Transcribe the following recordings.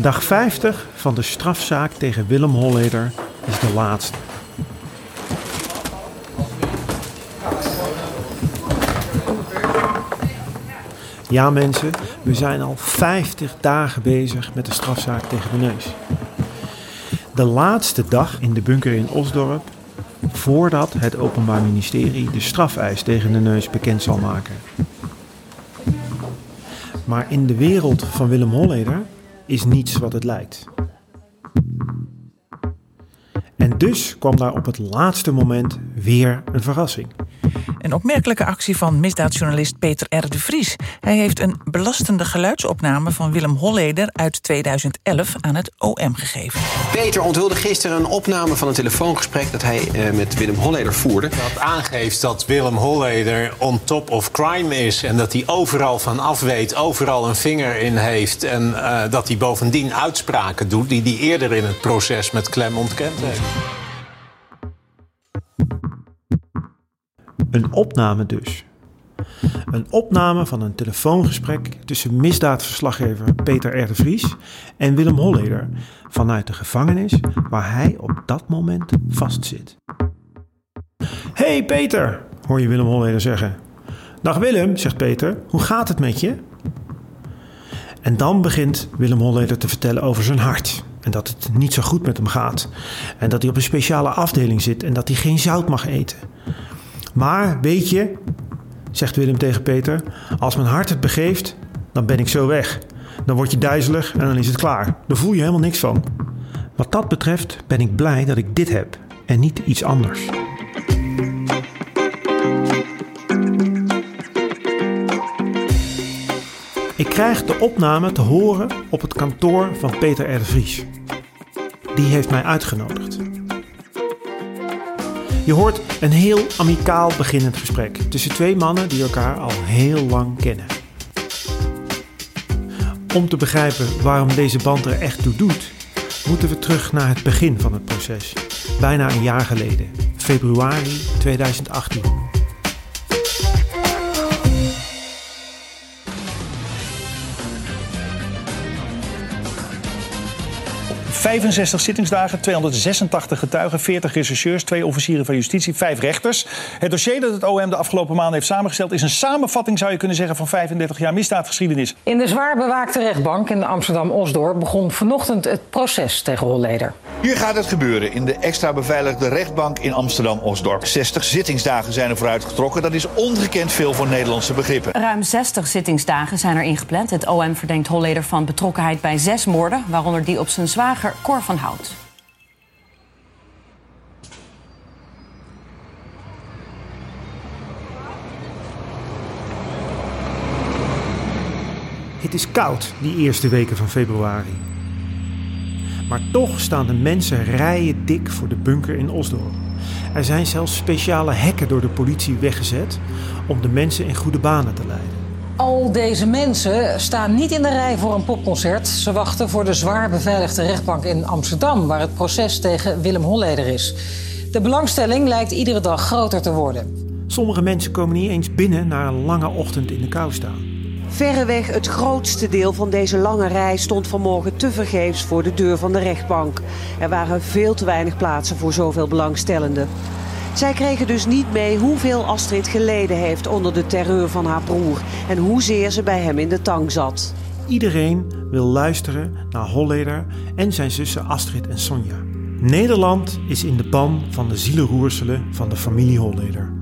Dag 50 van de strafzaak tegen Willem Holleder is de laatste. Ja mensen, we zijn al 50 dagen bezig met de strafzaak tegen de neus. De laatste dag in de bunker in Osdorp voordat het Openbaar Ministerie de strafeis tegen de neus bekend zal maken. Maar in de wereld van Willem Holleder is niets wat het lijkt. En dus kwam daar op het laatste moment weer een verrassing. Een opmerkelijke actie van misdaadjournalist Peter R. de Vries. Hij heeft een belastende geluidsopname van Willem Holleder uit 2011 aan het OM gegeven. Peter onthulde gisteren een opname van een telefoongesprek dat hij eh, met Willem Holleder voerde. Dat aangeeft dat Willem Holleder on top of crime is en dat hij overal van af weet, overal een vinger in heeft en uh, dat hij bovendien uitspraken doet die hij eerder in het proces met Klem ontkend heeft. Een opname dus. Een opname van een telefoongesprek tussen misdaadverslaggever Peter R. Vries en Willem Holleder vanuit de gevangenis waar hij op dat moment vastzit. Hey Peter, hoor je Willem Holleder zeggen. Dag Willem, zegt Peter, hoe gaat het met je? En dan begint Willem Holleder te vertellen over zijn hart. En dat het niet zo goed met hem gaat. En dat hij op een speciale afdeling zit en dat hij geen zout mag eten. Maar weet je, zegt Willem tegen Peter, als mijn hart het begeeft, dan ben ik zo weg. Dan word je duizelig en dan is het klaar. Dan voel je helemaal niks van. Wat dat betreft ben ik blij dat ik dit heb en niet iets anders. Ik krijg de opname te horen op het kantoor van Peter R. de Vries. Die heeft mij uitgenodigd. Je hoort een heel amicaal beginnend gesprek tussen twee mannen die elkaar al heel lang kennen. Om te begrijpen waarom deze band er echt toe doet, moeten we terug naar het begin van het proces, bijna een jaar geleden, februari 2018. 65 zittingsdagen, 286 getuigen, 40 rechercheurs, twee officieren van justitie, vijf rechters. Het dossier dat het OM de afgelopen maanden heeft samengesteld is een samenvatting, zou je kunnen zeggen, van 35 jaar misdaadgeschiedenis. In de zwaar bewaakte rechtbank in Amsterdam-Osdorp begon vanochtend het proces tegen Holleder. Hier gaat het gebeuren in de extra beveiligde rechtbank in Amsterdam-Osdorp. 60 zittingsdagen zijn er vooruitgetrokken. Dat is ongekend veel voor Nederlandse begrippen. Ruim 60 zittingsdagen zijn er ingepland. Het OM verdenkt Holleder van betrokkenheid bij zes moorden, waaronder die op zijn zwager Cor van Hout. Het is koud die eerste weken van februari. Maar toch staan de mensen rijen dik voor de bunker in Osdorp. Er zijn zelfs speciale hekken door de politie weggezet om de mensen in goede banen te leiden. Al deze mensen staan niet in de rij voor een popconcert. Ze wachten voor de zwaar beveiligde rechtbank in Amsterdam, waar het proces tegen Willem Holleder is. De belangstelling lijkt iedere dag groter te worden. Sommige mensen komen niet eens binnen na een lange ochtend in de kou staan. Verreweg het grootste deel van deze lange rij stond vanmorgen tevergeefs voor de deur van de rechtbank. Er waren veel te weinig plaatsen voor zoveel belangstellenden. Zij kregen dus niet mee hoeveel Astrid geleden heeft onder de terreur van haar broer en hoezeer ze bij hem in de tang zat. Iedereen wil luisteren naar Holleder en zijn zussen Astrid en Sonja. Nederland is in de ban van de zielenroerselen van de familie Holleder.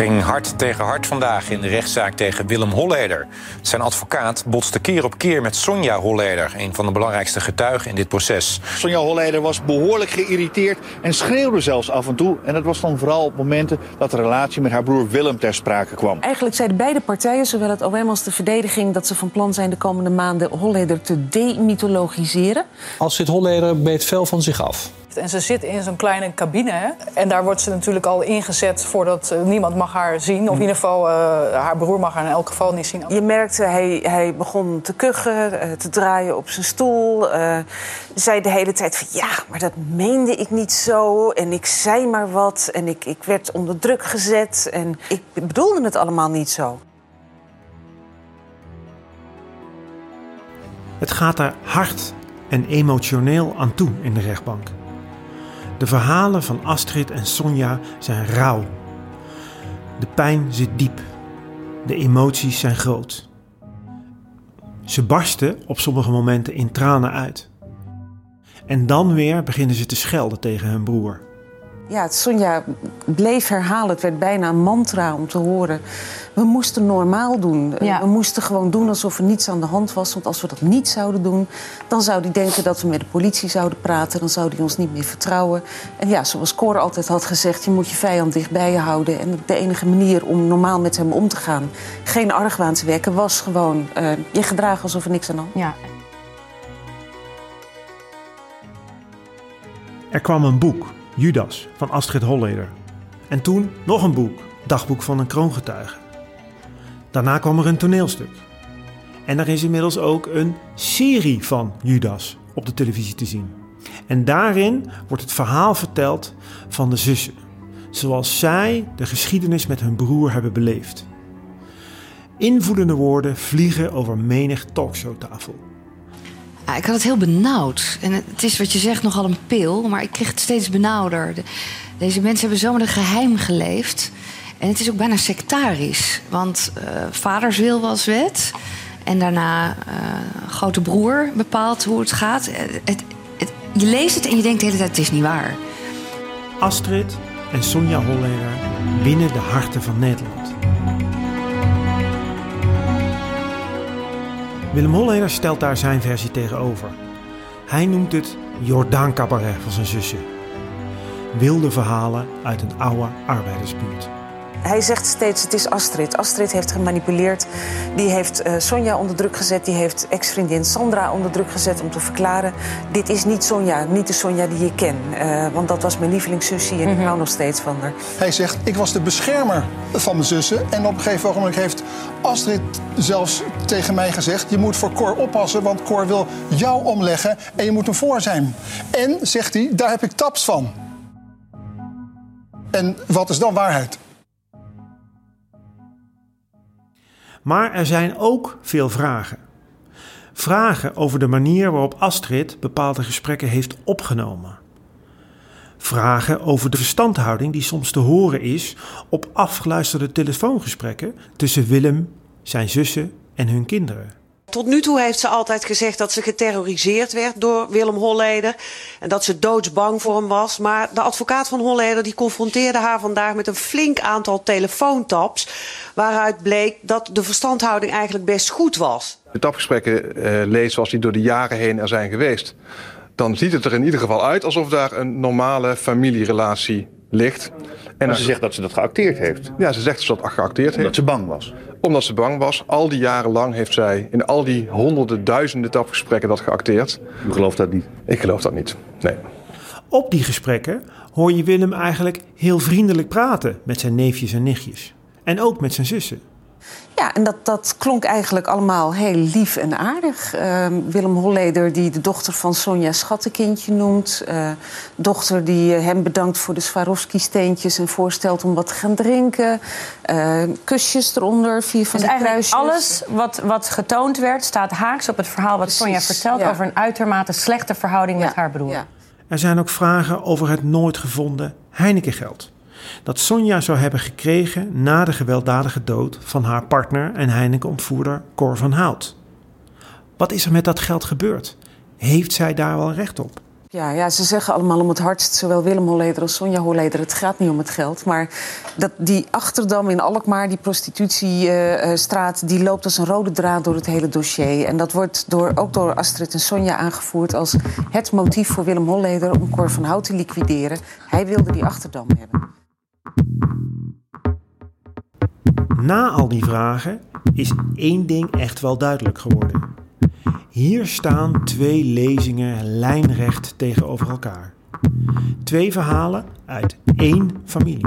Ging hard tegen hard vandaag in de rechtszaak tegen Willem Holleder. Zijn advocaat botste keer op keer met Sonja Holleder, een van de belangrijkste getuigen in dit proces. Sonja Holleder was behoorlijk geïrriteerd en schreeuwde zelfs af en toe. En dat was dan vooral op momenten dat de relatie met haar broer Willem ter sprake kwam. Eigenlijk zeiden beide partijen, zowel het OM als de verdediging, dat ze van plan zijn de komende maanden Holleder te demythologiseren. Als zit Holleder beet veel van zich af. En ze zit in zo'n kleine cabine. Hè? En daar wordt ze natuurlijk al ingezet voordat uh, niemand mag haar zien. Of in ieder geval, uh, haar broer mag haar in elk geval niet zien. Je merkte, hij, hij begon te kuchen, uh, te draaien op zijn stoel. zei de hele tijd van, ja, maar dat meende ik niet zo. En ik zei maar wat. En ik, ik werd onder druk gezet. En ik bedoelde het allemaal niet zo. Het gaat daar hard en emotioneel aan toe in de rechtbank. De verhalen van Astrid en Sonja zijn rauw. De pijn zit diep. De emoties zijn groot. Ze barsten op sommige momenten in tranen uit. En dan weer beginnen ze te schelden tegen hun broer. Ja, Sonja bleef herhalen. Het werd bijna een mantra om te horen. We moesten normaal doen. Ja. We moesten gewoon doen alsof er niets aan de hand was. Want als we dat niet zouden doen, dan zou hij denken dat we met de politie zouden praten. Dan zou hij ons niet meer vertrouwen. En ja, zoals Cor altijd had gezegd, je moet je vijand dichtbij je houden. En de enige manier om normaal met hem om te gaan, geen argwaan te wekken, was gewoon uh, je gedragen alsof er niks aan de hand was. Ja. Er kwam een boek Judas van Astrid Holleder. En toen nog een boek, Dagboek van een kroongetuige. Daarna kwam er een toneelstuk. En er is inmiddels ook een serie van Judas op de televisie te zien. En daarin wordt het verhaal verteld van de zussen, zoals zij de geschiedenis met hun broer hebben beleefd. Invoedende woorden vliegen over menig talkshowtafel. Ik had het heel benauwd. En het is wat je zegt nogal een pil, maar ik kreeg het steeds benauwder. deze mensen hebben zo met een geheim geleefd. En het is ook bijna sectarisch. Want uh, vaders wil was wet. En daarna uh, grote broer bepaalt hoe het gaat. Het, het, je leest het en je denkt de hele tijd, het is niet waar. Astrid en Sonja Holleder winnen de harten van Nederland. Willem Holleder stelt daar zijn versie tegenover. Hij noemt het Jordaan Cabaret van zijn zusje. Wilde verhalen uit een oude arbeidersbuurt. Hij zegt steeds, het is Astrid. Astrid heeft gemanipuleerd. Die heeft uh, Sonja onder druk gezet. Die heeft ex-vriendin Sandra onder druk gezet om te verklaren... dit is niet Sonja, niet de Sonja die je ken. Uh, want dat was mijn lievelingssusje en ik hou nog steeds van haar. Hij zegt, ik was de beschermer van mijn zussen. En op een gegeven moment heeft Astrid zelfs tegen mij gezegd... je moet voor Cor oppassen, want Cor wil jou omleggen... en je moet hem voor zijn. En, zegt hij, daar heb ik taps van. En wat is dan waarheid? Maar er zijn ook veel vragen. Vragen over de manier waarop Astrid bepaalde gesprekken heeft opgenomen. Vragen over de verstandhouding die soms te horen is op afgeluisterde telefoongesprekken tussen Willem, zijn zussen en hun kinderen. Tot nu toe heeft ze altijd gezegd dat ze geterroriseerd werd door Willem Holleder. En dat ze doodsbang voor hem was. Maar de advocaat van Holleder die confronteerde haar vandaag met een flink aantal telefoontaps. Waaruit bleek dat de verstandhouding eigenlijk best goed was. De tapgesprekken uh, lees zoals die door de jaren heen er zijn geweest. Dan ziet het er in ieder geval uit alsof daar een normale familierelatie ligt. En maar ze zegt dat ze dat geacteerd heeft. Ja, ze zegt dat ze dat geacteerd heeft. Omdat ze bang was. Omdat ze bang was. Al die jaren lang heeft zij in al die honderden, duizenden tapgesprekken dat geacteerd. U gelooft dat niet? Ik geloof dat niet, nee. Op die gesprekken hoor je Willem eigenlijk heel vriendelijk praten met zijn neefjes en nichtjes. En ook met zijn zussen. Ja, en dat, dat klonk eigenlijk allemaal heel lief en aardig. Uh, Willem Holleder, die de dochter van Sonja Schattenkindje noemt. Uh, dochter die hem bedankt voor de Swarovski-steentjes... en voorstelt om wat te gaan drinken. Uh, kusjes eronder, vier van dus de kruisjes. alles wat, wat getoond werd... staat haaks op het verhaal wat Precies, Sonja vertelt... Ja. over een uitermate slechte verhouding ja, met haar broer. Ja. Er zijn ook vragen over het nooit gevonden Heinekengeld dat Sonja zou hebben gekregen na de gewelddadige dood van haar partner en Heineken-ontvoerder Cor van Hout. Wat is er met dat geld gebeurd? Heeft zij daar wel recht op? Ja, ja, ze zeggen allemaal om het hardst, zowel Willem Holleder als Sonja Holleder. Het gaat niet om het geld. Maar dat, die Achterdam in Alkmaar, die prostitutiestraat... die loopt als een rode draad door het hele dossier. En dat wordt door, ook door Astrid en Sonja aangevoerd... als het motief voor Willem Holleder om Cor van Hout te liquideren. Hij wilde die Achterdam hebben. Na al die vragen is één ding echt wel duidelijk geworden. Hier staan twee lezingen lijnrecht tegenover elkaar. Twee verhalen uit één familie.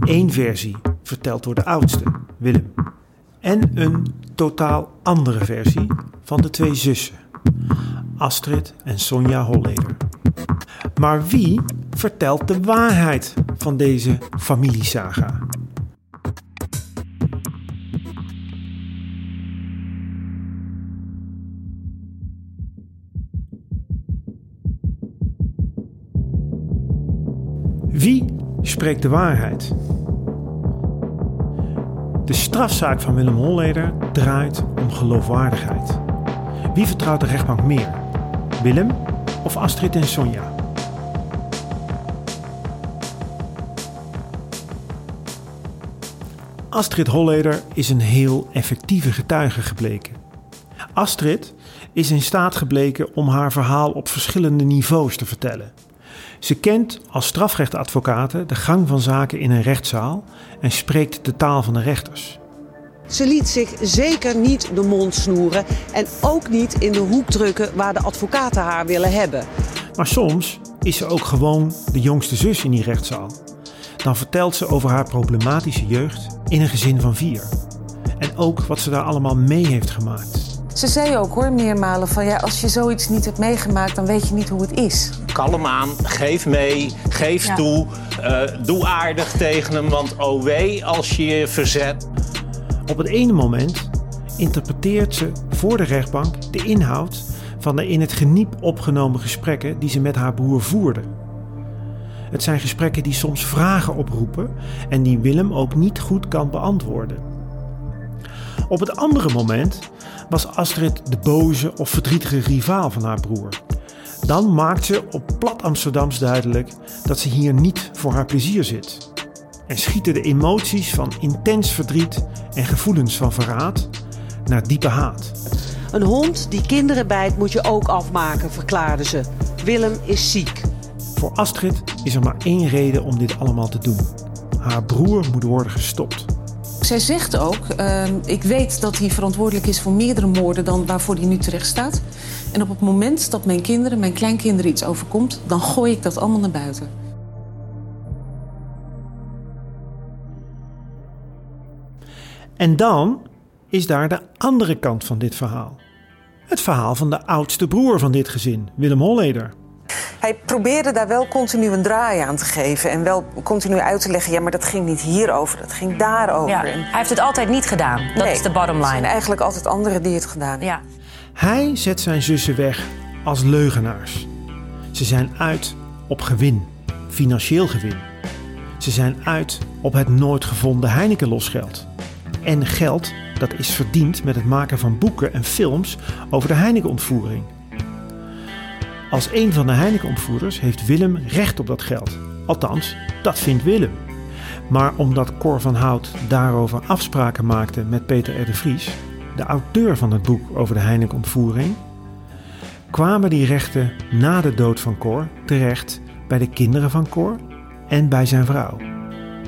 Eén versie verteld door de oudste, Willem. En een totaal andere versie van de twee zussen, Astrid en Sonja Holleder. Maar wie vertelt de waarheid van deze familiesaga? Wie spreekt de waarheid? De strafzaak van Willem Holleder draait om geloofwaardigheid. Wie vertrouwt de rechtbank meer? Willem of Astrid en Sonja? Astrid Holleder is een heel effectieve getuige gebleken. Astrid is in staat gebleken om haar verhaal op verschillende niveaus te vertellen. Ze kent als strafrechtadvocate de gang van zaken in een rechtszaal en spreekt de taal van de rechters. Ze liet zich zeker niet de mond snoeren en ook niet in de hoek drukken waar de advocaten haar willen hebben. Maar soms is ze ook gewoon de jongste zus in die rechtszaal. Dan vertelt ze over haar problematische jeugd in een gezin van vier. En ook wat ze daar allemaal mee heeft gemaakt. Ze zei ook hoor, meermalen van ja, als je zoiets niet hebt meegemaakt, dan weet je niet hoe het is. Kalm aan, geef mee, geef toe, uh, doe aardig tegen hem, want oh wee als je je verzet. Op het ene moment interpreteert ze voor de rechtbank de inhoud van de in het geniep opgenomen gesprekken die ze met haar broer voerde. Het zijn gesprekken die soms vragen oproepen en die Willem ook niet goed kan beantwoorden. Op het andere moment was Astrid de boze of verdrietige rivaal van haar broer. Dan maakt ze op plat Amsterdams duidelijk dat ze hier niet voor haar plezier zit. En schieten de emoties van intens verdriet en gevoelens van verraad naar diepe haat. Een hond die kinderen bijt moet je ook afmaken, verklaarde ze. Willem is ziek. Voor Astrid is er maar één reden om dit allemaal te doen. Haar broer moet worden gestopt. Zij zegt ook, uh, ik weet dat hij verantwoordelijk is voor meerdere moorden dan waarvoor hij nu terecht staat. En op het moment dat mijn kinderen, mijn kleinkinderen iets overkomt, dan gooi ik dat allemaal naar buiten. En dan is daar de andere kant van dit verhaal. Het verhaal van de oudste broer van dit gezin, Willem Holleder. Hij probeerde daar wel continu een draai aan te geven. En wel continu uit te leggen, ja, maar dat ging niet hierover, dat ging daarover. Ja, hij heeft het altijd niet gedaan. Dat Nee, is de bottom Het zijn line. eigenlijk altijd anderen die het gedaan hebben. Ja. Hij zet zijn zussen weg als leugenaars. Ze zijn uit op gewin, financieel gewin. Ze zijn uit op het nooit gevonden Heineken-losgeld. En geld dat is verdiend met het maken van boeken en films over de Heineken-ontvoering. Als een van de Heineken-ontvoerders heeft Willem recht op dat geld. Althans, dat vindt Willem. Maar omdat Cor van Hout daarover afspraken maakte met Peter R. de Vries, de auteur van het boek over de Heineken-ontvoering, kwamen die rechten na de dood van Cor terecht bij de kinderen van Cor en bij zijn vrouw.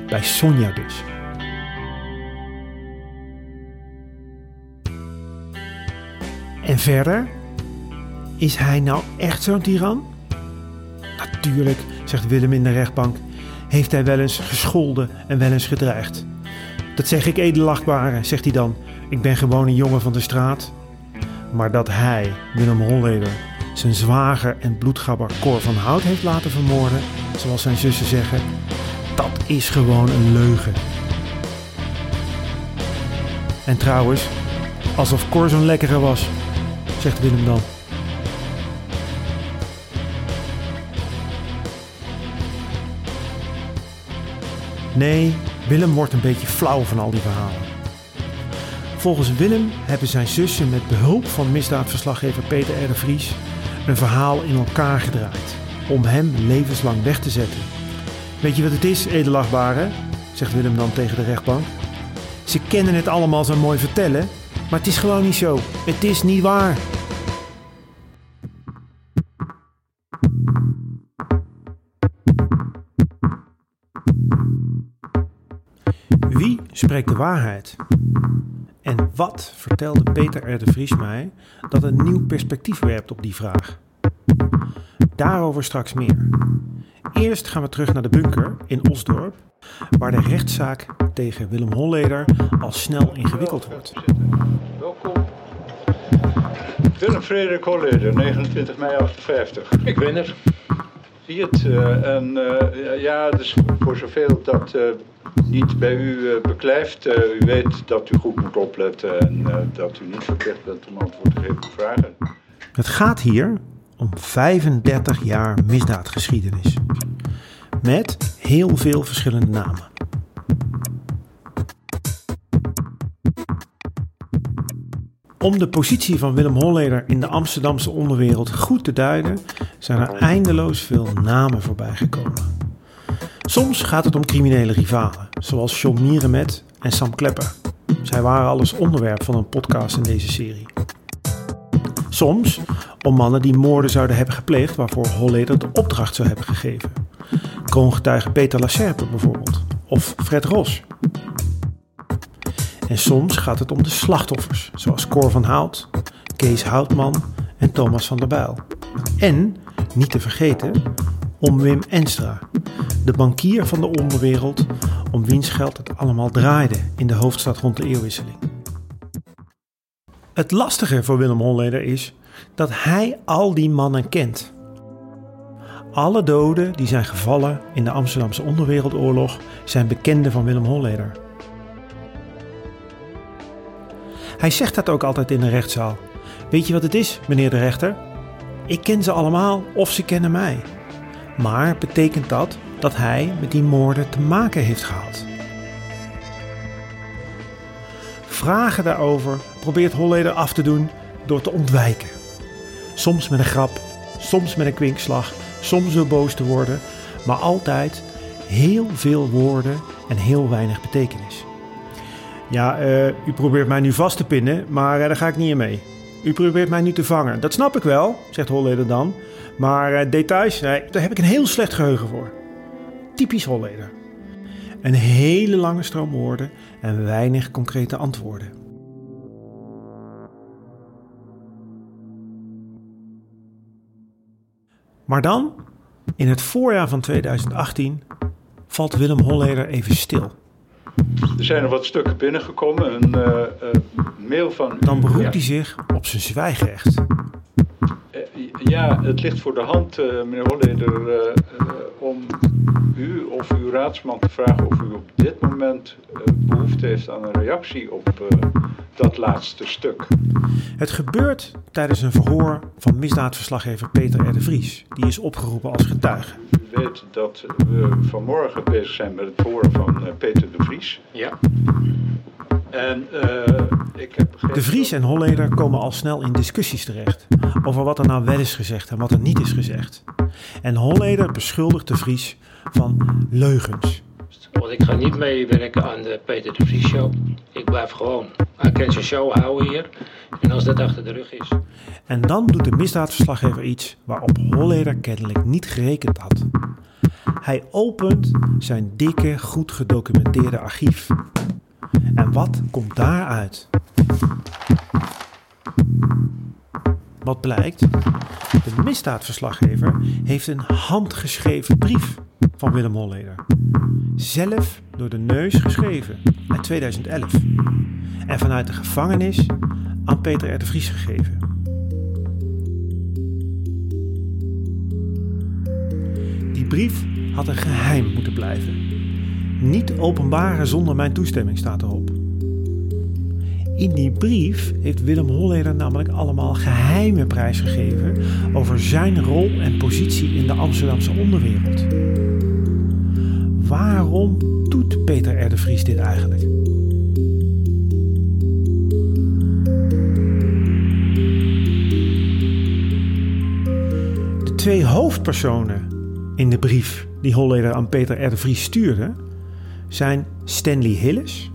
Bij Sonja dus. En verder, is hij nou echt zo'n tiran? Natuurlijk, zegt Willem in de rechtbank, heeft hij wel eens gescholden en wel eens gedreigd. Dat zeg ik edelachtbare, zegt hij dan. Ik ben gewoon een jongen van de straat. Maar dat hij, Willem Holleder, zijn zwager en bloedgabber Cor van Hout heeft laten vermoorden, zoals zijn zussen zeggen, dat is gewoon een leugen. En trouwens, alsof Cor zo'n lekkere was, zegt Willem dan. Nee, Willem wordt een beetje flauw van al die verhalen. Volgens Willem hebben zijn zussen met behulp van misdaadverslaggever Peter R. de Vries een verhaal in elkaar gedraaid om hem levenslang weg te zetten. Weet je wat het is, edelachtbare? zegt Willem dan tegen de rechtbank. Ze kennen het allemaal zo mooi vertellen, maar het is gewoon niet zo. Het is niet waar. Spreekt de waarheid? En wat vertelde Peter R. de Vries mij dat een nieuw perspectief werpt op die vraag? Daarover straks meer. Eerst gaan we terug naar de bunker in Osdorp, waar de rechtszaak tegen Willem Holleder al snel ingewikkeld wordt. Welkom. Willem Frederik Holleder, 29 mei 58. Ik ben er. Zie het? Uh, en uh, ja, dus voor zoveel dat uh, niet bij u beklijft, u weet dat u goed moet opletten en dat u niet verplicht bent om antwoord te geven op vragen. Het gaat hier om 35 jaar misdaadgeschiedenis. Met heel veel verschillende namen. Om de positie van Willem Holleder in de Amsterdamse onderwereld goed te duiden, zijn er eindeloos veel namen voorbij gekomen. Soms gaat het om criminele rivalen, zoals John Mierenmet en Sam Klepper. Zij waren alles onderwerp van een podcast in deze serie. Soms om mannen die moorden zouden hebben gepleegd waarvoor Holleder de opdracht zou hebben gegeven. Kroongetuige Peter Lacerpe bijvoorbeeld, of Fred Ros. En soms gaat het om de slachtoffers, zoals Cor van Hout, Kees Houtman en Thomas van der Bijl. En, niet te vergeten, om Wim Enstra, de bankier van de onderwereld, om wiens geld het allemaal draaide in de hoofdstad rond de eeuwwisseling. Het lastige voor Willem Holleder is dat hij al die mannen kent. Alle doden die zijn gevallen in de Amsterdamse onderwereldoorlog zijn bekenden van Willem Holleder. Hij zegt dat ook altijd in de rechtszaal. Weet je wat het is, meneer de rechter? Ik ken ze allemaal of ze kennen mij. Maar betekent dat dat hij met die moorden te maken heeft gehad? Vragen daarover probeert Holleder af te doen door te ontwijken. Soms met een grap, soms met een kwinkslag, soms door boos te worden, maar altijd heel veel woorden en heel weinig betekenis. Ja, uh, u probeert mij nu vast te pinnen, maar uh, daar ga ik niet in mee. U probeert mij nu te vangen. Dat snap ik wel, zegt Holleder dan. Maar uh, details, nee, daar heb ik een heel slecht geheugen voor. Typisch Holleder. Een hele lange stroom woorden en weinig concrete antwoorden. Maar dan, in het voorjaar van 2018, valt Willem Holleder even stil. Er zijn er wat stukken binnengekomen. Een uh, uh, mail van. Dan beroept hij zich op zijn zwijgrecht. Ja, het ligt voor de hand, meneer Holleder, om u of uw raadsman te vragen of u op dit moment behoefte heeft aan een reactie op dat laatste stuk. Het gebeurt tijdens een verhoor van misdaadverslaggever Peter R. de Vries. Die is opgeroepen als getuige. U weet dat we vanmorgen bezig zijn met het verhoor van Peter de Vries. Ja. En uh, ik heb De Vries en Holleder komen al snel in discussies terecht over wat er nou wel is gezegd en wat er niet is gezegd. En Holleder beschuldigt de Vries van leugens. Want ik ga niet meewerken aan de Peter de Vries show. Ik blijf gewoon. Hij kan zijn show houden hier. En als dat achter de rug is. En dan doet de misdaadverslaggever iets waarop Holleder kennelijk niet gerekend had. Hij opent zijn dikke, goed gedocumenteerde archief. En wat komt daaruit? Wat blijkt? De misdaadverslaggever heeft een handgeschreven brief van Willem Holleder. Zelf door de neus geschreven uit 2011. En vanuit de gevangenis aan Peter R. de Vries gegeven. Die brief had een geheim moeten blijven. Niet openbaren zonder mijn toestemming staat erop. In die brief heeft Willem Holleder namelijk allemaal geheime prijsgegeven over zijn rol en positie in de Amsterdamse onderwereld. Waarom doet Peter R. de Vries dit eigenlijk? twee hoofdpersonen in de brief die Holleder aan Peter R. de Vries stuurde zijn Stanley Hillis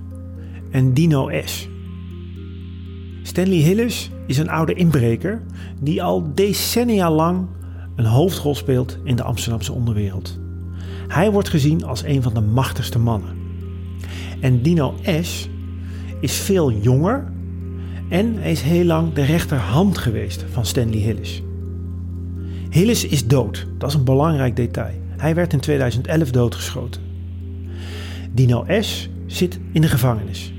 en Dino S. Stanley Hillis is een oude inbreker die al decennia lang een hoofdrol speelt in de Amsterdamse onderwereld. Hij wordt gezien als een van de machtigste mannen. En Dino S. is veel jonger en hij is heel lang de rechterhand geweest van Stanley Hillis. Hillis is dood, dat is een belangrijk detail. Hij werd in 2011 doodgeschoten. Dino S. zit in de gevangenis.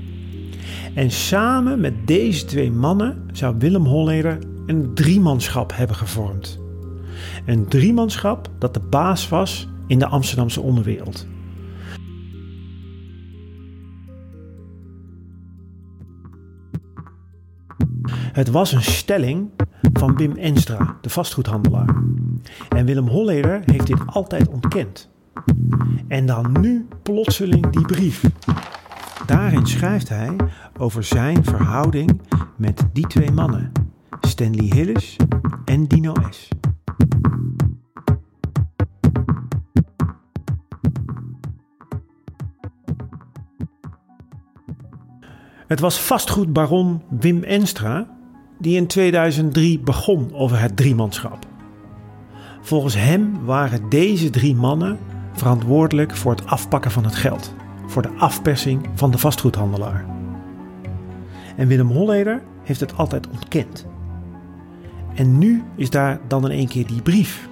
En samen met deze twee mannen zou Willem Holleder een driemanschap hebben gevormd. Een driemanschap dat de baas was in de Amsterdamse onderwereld. Het was een stelling van Wim Enstra, de vastgoedhandelaar. En Willem Holleder heeft dit altijd ontkend. En dan nu plotseling die brief. Daarin schrijft hij over zijn verhouding met die twee mannen, Stanley Hillis en Dino S. Het was vastgoedbaron Wim Enstra die in 2003 begon over het driemanschap. Volgens hem waren deze drie mannen verantwoordelijk voor het afpakken van het geld, voor de afpersing van de vastgoedhandelaar. En Willem Holleder heeft het altijd ontkend. En nu is daar dan in één keer die brief.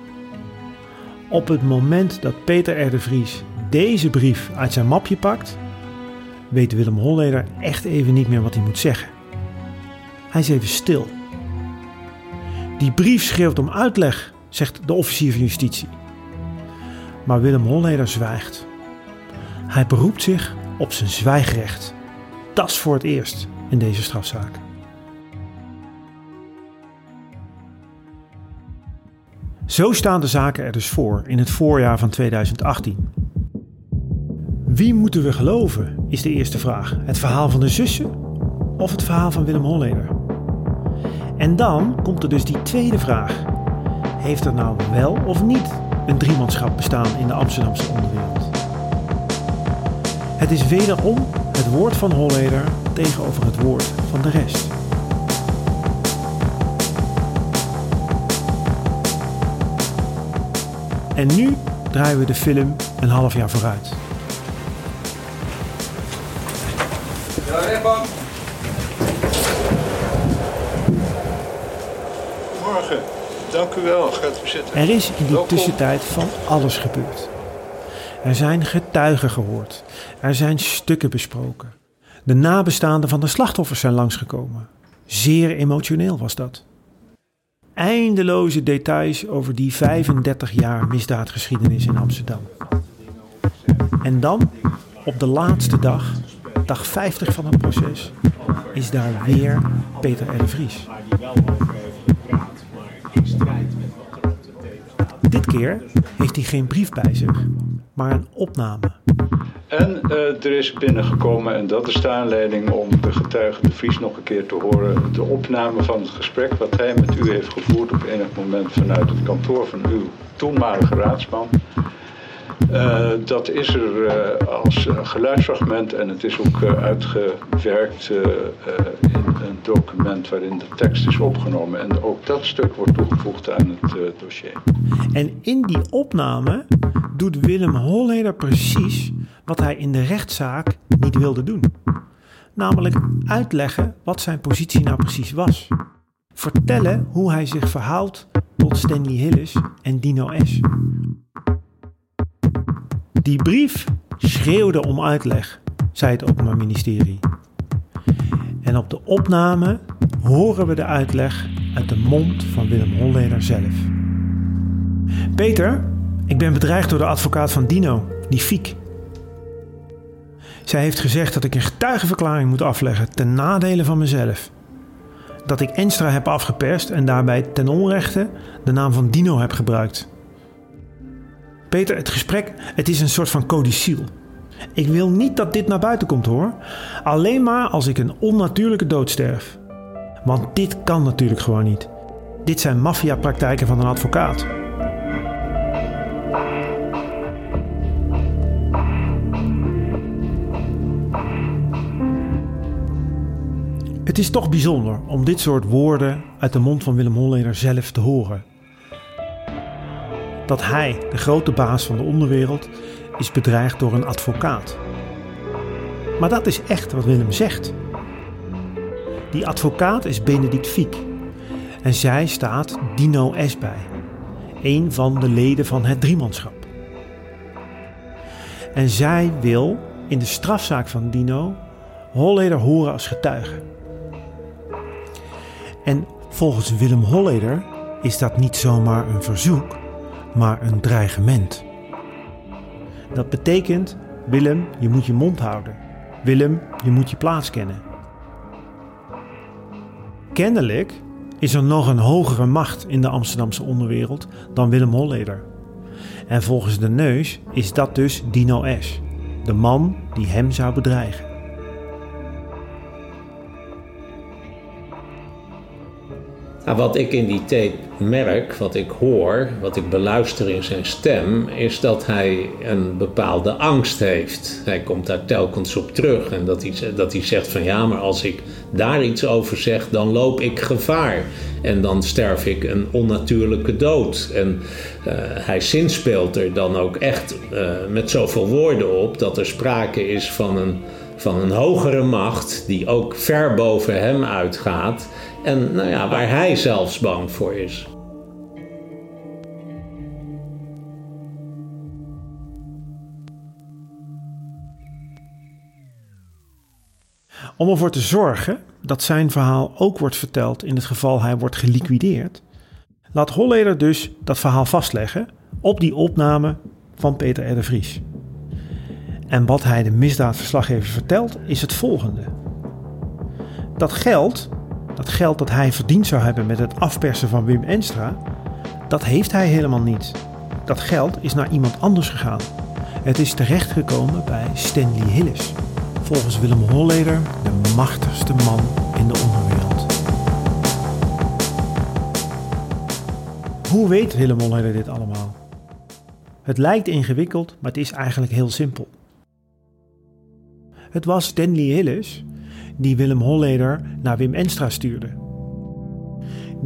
Op het moment dat Peter R. de Vries deze brief uit zijn mapje pakt, weet Willem Holleder echt even niet meer wat hij moet zeggen. Hij is even stil. Die brief schreeuwt om uitleg, zegt de officier van justitie. Maar Willem Holleder zwijgt. Hij beroept zich op zijn zwijgrecht. Dat is voor het eerst in deze strafzaak. Zo staan de zaken er dus voor in het voorjaar van 2018. Wie moeten we geloven, is de eerste vraag. Het verhaal van de zussen of het verhaal van Willem Holleder? En dan komt er dus die tweede vraag. Heeft er nou wel of niet een driemanschap bestaan in de Amsterdamse onderwereld? Het is wederom het woord van Holleder tegenover het woord van de rest. En nu draaien we de film een half jaar vooruit rechtbank. Morgen. Dank u wel. Gaat u zitten. Er is in die tussentijd van alles gebeurd. Er zijn getuigen gehoord. Er zijn stukken besproken. De nabestaanden van de slachtoffers zijn langsgekomen. Zeer emotioneel was dat. Eindeloze details over die 35 jaar misdaadgeschiedenis in Amsterdam. En dan, op de laatste dag, dag 50 van het proces, is daar weer Peter R. de Vries. Keer heeft hij geen brief bij zich, maar een opname. En eh, er is binnengekomen, en dat is de aanleiding om de getuige de Vries nog een keer te horen, de opname van het gesprek wat hij met u heeft gevoerd op enig moment vanuit het kantoor van uw toenmalige raadsman. Eh, dat is er eh, als geluidsfragment en het is ook uitgewerkt in document waarin de tekst is opgenomen. En ook dat stuk wordt toegevoegd aan het eh, dossier. En in die opname doet Willem Holleder precies wat hij in de rechtszaak niet wilde doen. Namelijk uitleggen wat zijn positie nou precies was. Vertellen hoe hij zich verhoudt tot Stanley Hillis en Dino S. Die brief schreeuwde om uitleg, zei het Openbaar Ministerie. En op de opname horen we de uitleg uit de mond van Willem Holleder zelf. Peter, ik ben bedreigd door de advocaat van Dino, die Fiek. Zij heeft gezegd dat ik een getuigenverklaring moet afleggen ten nadele van mezelf. Dat ik Enstra heb afgeperst en daarbij ten onrechte de naam van Dino heb gebruikt. Peter, het gesprek, het is een soort van codicil. Ik wil niet dat dit naar buiten komt hoor. Alleen maar als ik een onnatuurlijke dood sterf. Want dit kan natuurlijk gewoon niet. Dit zijn maffiapraktijken van een advocaat. Het is toch bijzonder om dit soort woorden uit de mond van Willem Holleder zelf te horen. Dat hij, de grote baas van de onderwereld, is bedreigd door een advocaat. Maar dat is echt wat Willem zegt. Die advocaat is Benedict Fiek. En zij staat Dino S bij, een van de leden van het driemanschap. En zij wil in de strafzaak van Dino Holleder horen als getuige. En volgens Willem Holleder is dat niet zomaar een verzoek, maar een dreigement. Dat betekent, Willem, je moet je mond houden. Willem, je moet je plaats kennen. Kennelijk is er nog een hogere macht in de Amsterdamse onderwereld dan Willem Holleder. En volgens de neus is dat dus Dino S., de man die hem zou bedreigen. Nou, wat ik in die tape merk, wat ik hoor, wat ik beluister in zijn stem, is dat hij een bepaalde angst heeft. Hij komt daar telkens op terug en dat hij, dat hij zegt van ja, maar als ik daar iets over zeg, dan loop ik gevaar. En dan sterf ik een onnatuurlijke dood. En uh, hij zinspeelt er dan ook echt uh, met zoveel woorden op dat er sprake is van een, van een hogere macht die ook ver boven hem uitgaat. En nou ja, waar hij zelfs bang voor is. Om ervoor te zorgen dat zijn verhaal ook wordt verteld in het geval hij wordt geliquideerd, laat Holleder dus dat verhaal vastleggen op die opname van Peter R. Vries. En wat hij de misdaadverslaggever vertelt is het volgende. Dat geld, dat geld dat hij verdiend zou hebben met het afpersen van Wim Enstra, dat heeft hij helemaal niet. Dat geld is naar iemand anders gegaan. Het is terechtgekomen bij Stanley Hillis volgens Willem Holleder de machtigste man in de onderwereld. Hoe weet Willem Holleder dit allemaal? Het lijkt ingewikkeld, maar het is eigenlijk heel simpel. Het was Stanley Hillis die Willem Holleder naar Wim Enstra stuurde.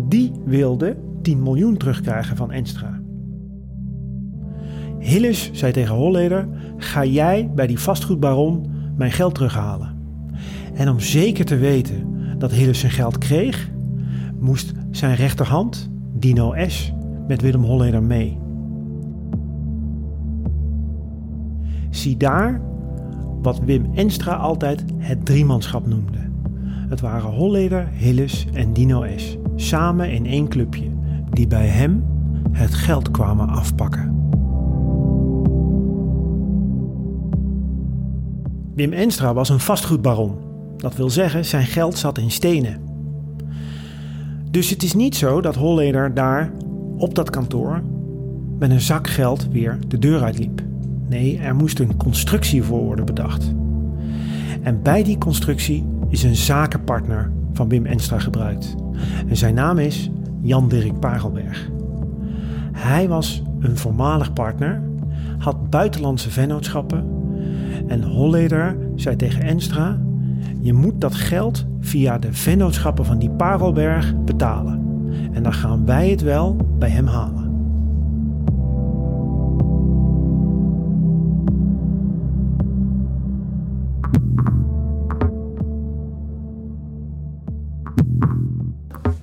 Die wilde 10 miljoen terugkrijgen van Enstra. Hillis zei tegen Holleder: Ga jij bij die vastgoedbaron mijn geld terughalen. En om zeker te weten dat Hillis zijn geld kreeg, moest zijn rechterhand, Dino S., met Willem Holleder mee. Zie daar wat Wim Enstra altijd het driemanschap noemde. Het waren Holleder, Hillis en Dino S. Samen in één clubje, die bij hem het geld kwamen afpakken. Wim Enstra was een vastgoedbaron. Dat wil zeggen, zijn geld zat in stenen. Dus het is niet zo dat Holleder daar op dat kantoor met een zak geld weer de deur uitliep. Nee, er moest een constructie voor worden bedacht. En bij die constructie is een zakenpartner van Wim Enstra gebruikt. En zijn naam is Jan-Dirk Parelberg. Hij was een voormalig partner, had buitenlandse vennootschappen en Holleder zei tegen Enstra: Je moet dat geld via de vennootschappen van die Parelberg betalen. En dan gaan wij het wel bij hem halen.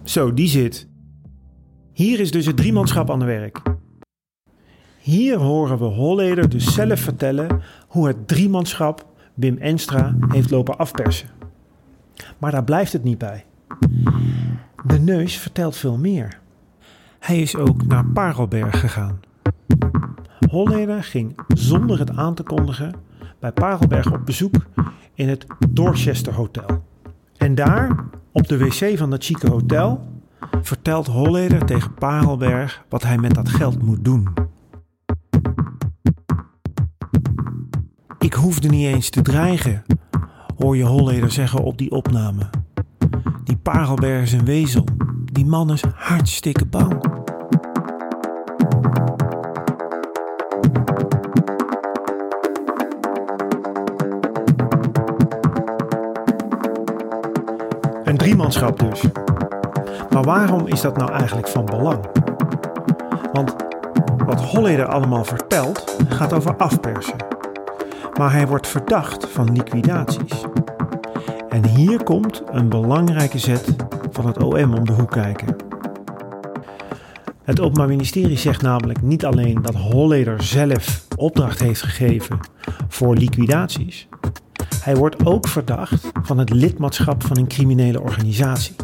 Zo, die zit. Hier is dus het driemanschap aan de werk. Hier horen we Holleder dus zelf vertellen hoe het driemanschap Wim Enstra heeft lopen afpersen. Maar daar blijft het niet bij. De neus vertelt veel meer. Hij is ook naar Parelberg gegaan. Holleder ging zonder het aan te kondigen bij Parelberg op bezoek in het Dorchester Hotel. En daar, op de wc van dat chique hotel, vertelt Holleder tegen Parelberg wat hij met dat geld moet doen. Ik hoefde niet eens te dreigen, hoor je Holleder zeggen op die opname. Die Parelberg is een wezel. Die man is hartstikke bang. Dus. Maar waarom is dat nou eigenlijk van belang? Want wat Holleder allemaal vertelt gaat over afpersen. Maar hij wordt verdacht van liquidaties. En hier komt een belangrijke zet van het OM om de hoek kijken. Het Openbaar Ministerie zegt namelijk niet alleen dat Holleder zelf opdracht heeft gegeven voor liquidaties. Hij wordt ook verdacht van het lidmaatschap van een criminele organisatie.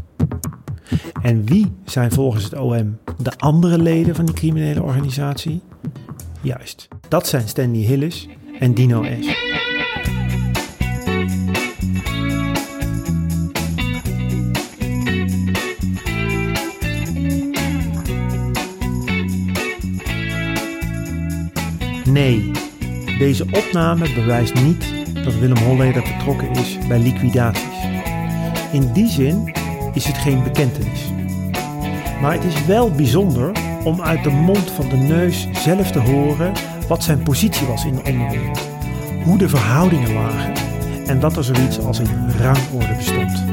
En wie zijn volgens het OM de andere leden van die criminele organisatie? Juist, dat zijn Stanley Hillis en Dino S. Nee, deze opname bewijst niet dat Willem Holleder betrokken is bij liquidaties. In die zin is het geen bekentenis. Maar het is wel bijzonder om uit de mond van de neus zelf te horen wat zijn positie was in de onderwereld, hoe de verhoudingen lagen en dat er zoiets als een rangorde bestond.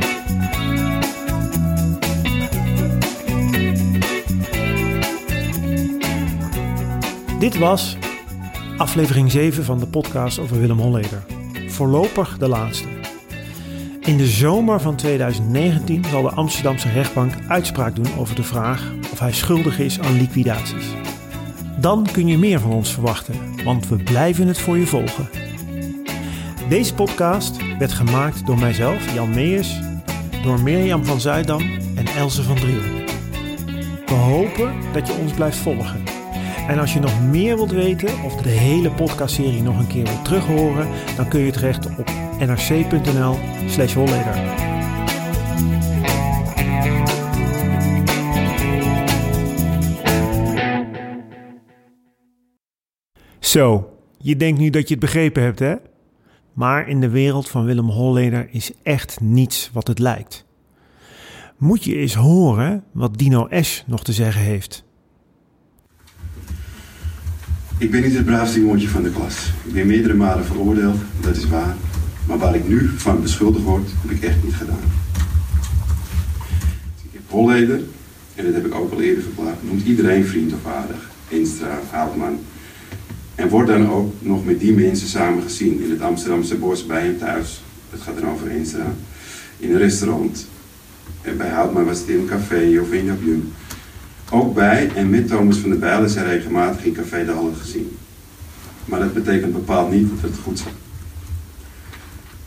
Dit was aflevering 7 van de podcast over Willem Holleder. Voorlopig de laatste. In de zomer van 2019 zal de Amsterdamse rechtbank uitspraak doen over de vraag of hij schuldig is aan liquidaties. Dan kun je meer van ons verwachten, want we blijven het voor je volgen. Deze podcast werd gemaakt door mijzelf, Jan Meijers, door Mirjam van Zuidam en Else van Driel. We hopen dat je ons blijft volgen. En als je nog meer wilt weten of de hele podcastserie nog een keer wilt terughoren, dan kun je terecht op nrc.nl slash holleder. Zo, je denkt nu dat je het begrepen hebt, hè? Maar in de wereld van Willem Holleder is echt niets wat het lijkt. Moet je eens horen wat Dino S. nog te zeggen heeft. Ik ben niet het braafste jongetje van de klas. Ik ben meerdere malen veroordeeld, dat is waar. Maar waar ik nu van beschuldigd word, heb ik echt niet gedaan. Ik heb Holleder, en dat heb ik ook al eerder verklaard, noemt iedereen vriend of aardig. Enstra, Houtman. En wordt dan ook nog met die mensen samen gezien in het Amsterdamse bos bij hem thuis. Het gaat dan over Enstra. In een restaurant. En bij Houtman was het in een café of in Jabjum. Ook bij en met Thomas van der Bijl is hij regelmatig in Café de Halle gezien. Maar dat betekent bepaald niet dat het goed zat.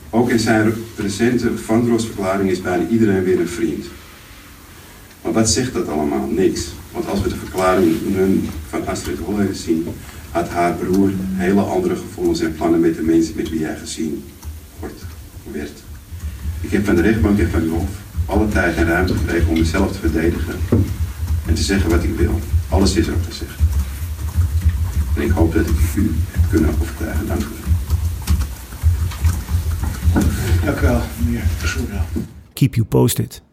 Ook in zijn recente Vandrossverklaring is bijna iedereen weer een vriend. Maar wat zegt dat allemaal? Niks. Want als we de verklaringen van Astrid Holleder zien, had haar broer hele andere gevoelens en plannen met de mensen met wie hij gezien wordt, werd. Ik heb van de rechtbank en van uw hof alle tijd en ruimte gekregen om mezelf te verdedigen en te zeggen wat ik wil. Alles is ook gezegd. En ik hoop dat ik u heb kunnen overtuigen. Dank u wel. Dank u wel, meneer Versoerda. Keep you posted.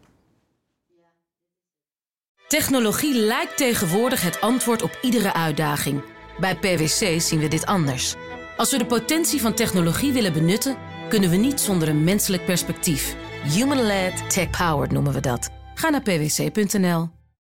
Technologie lijkt tegenwoordig het antwoord op iedere uitdaging. Bij PwC zien we dit anders. Als we de potentie van technologie willen benutten, kunnen we niet zonder een menselijk perspectief. Human-led, tech-powered noemen we dat. Ga naar pwc.nl.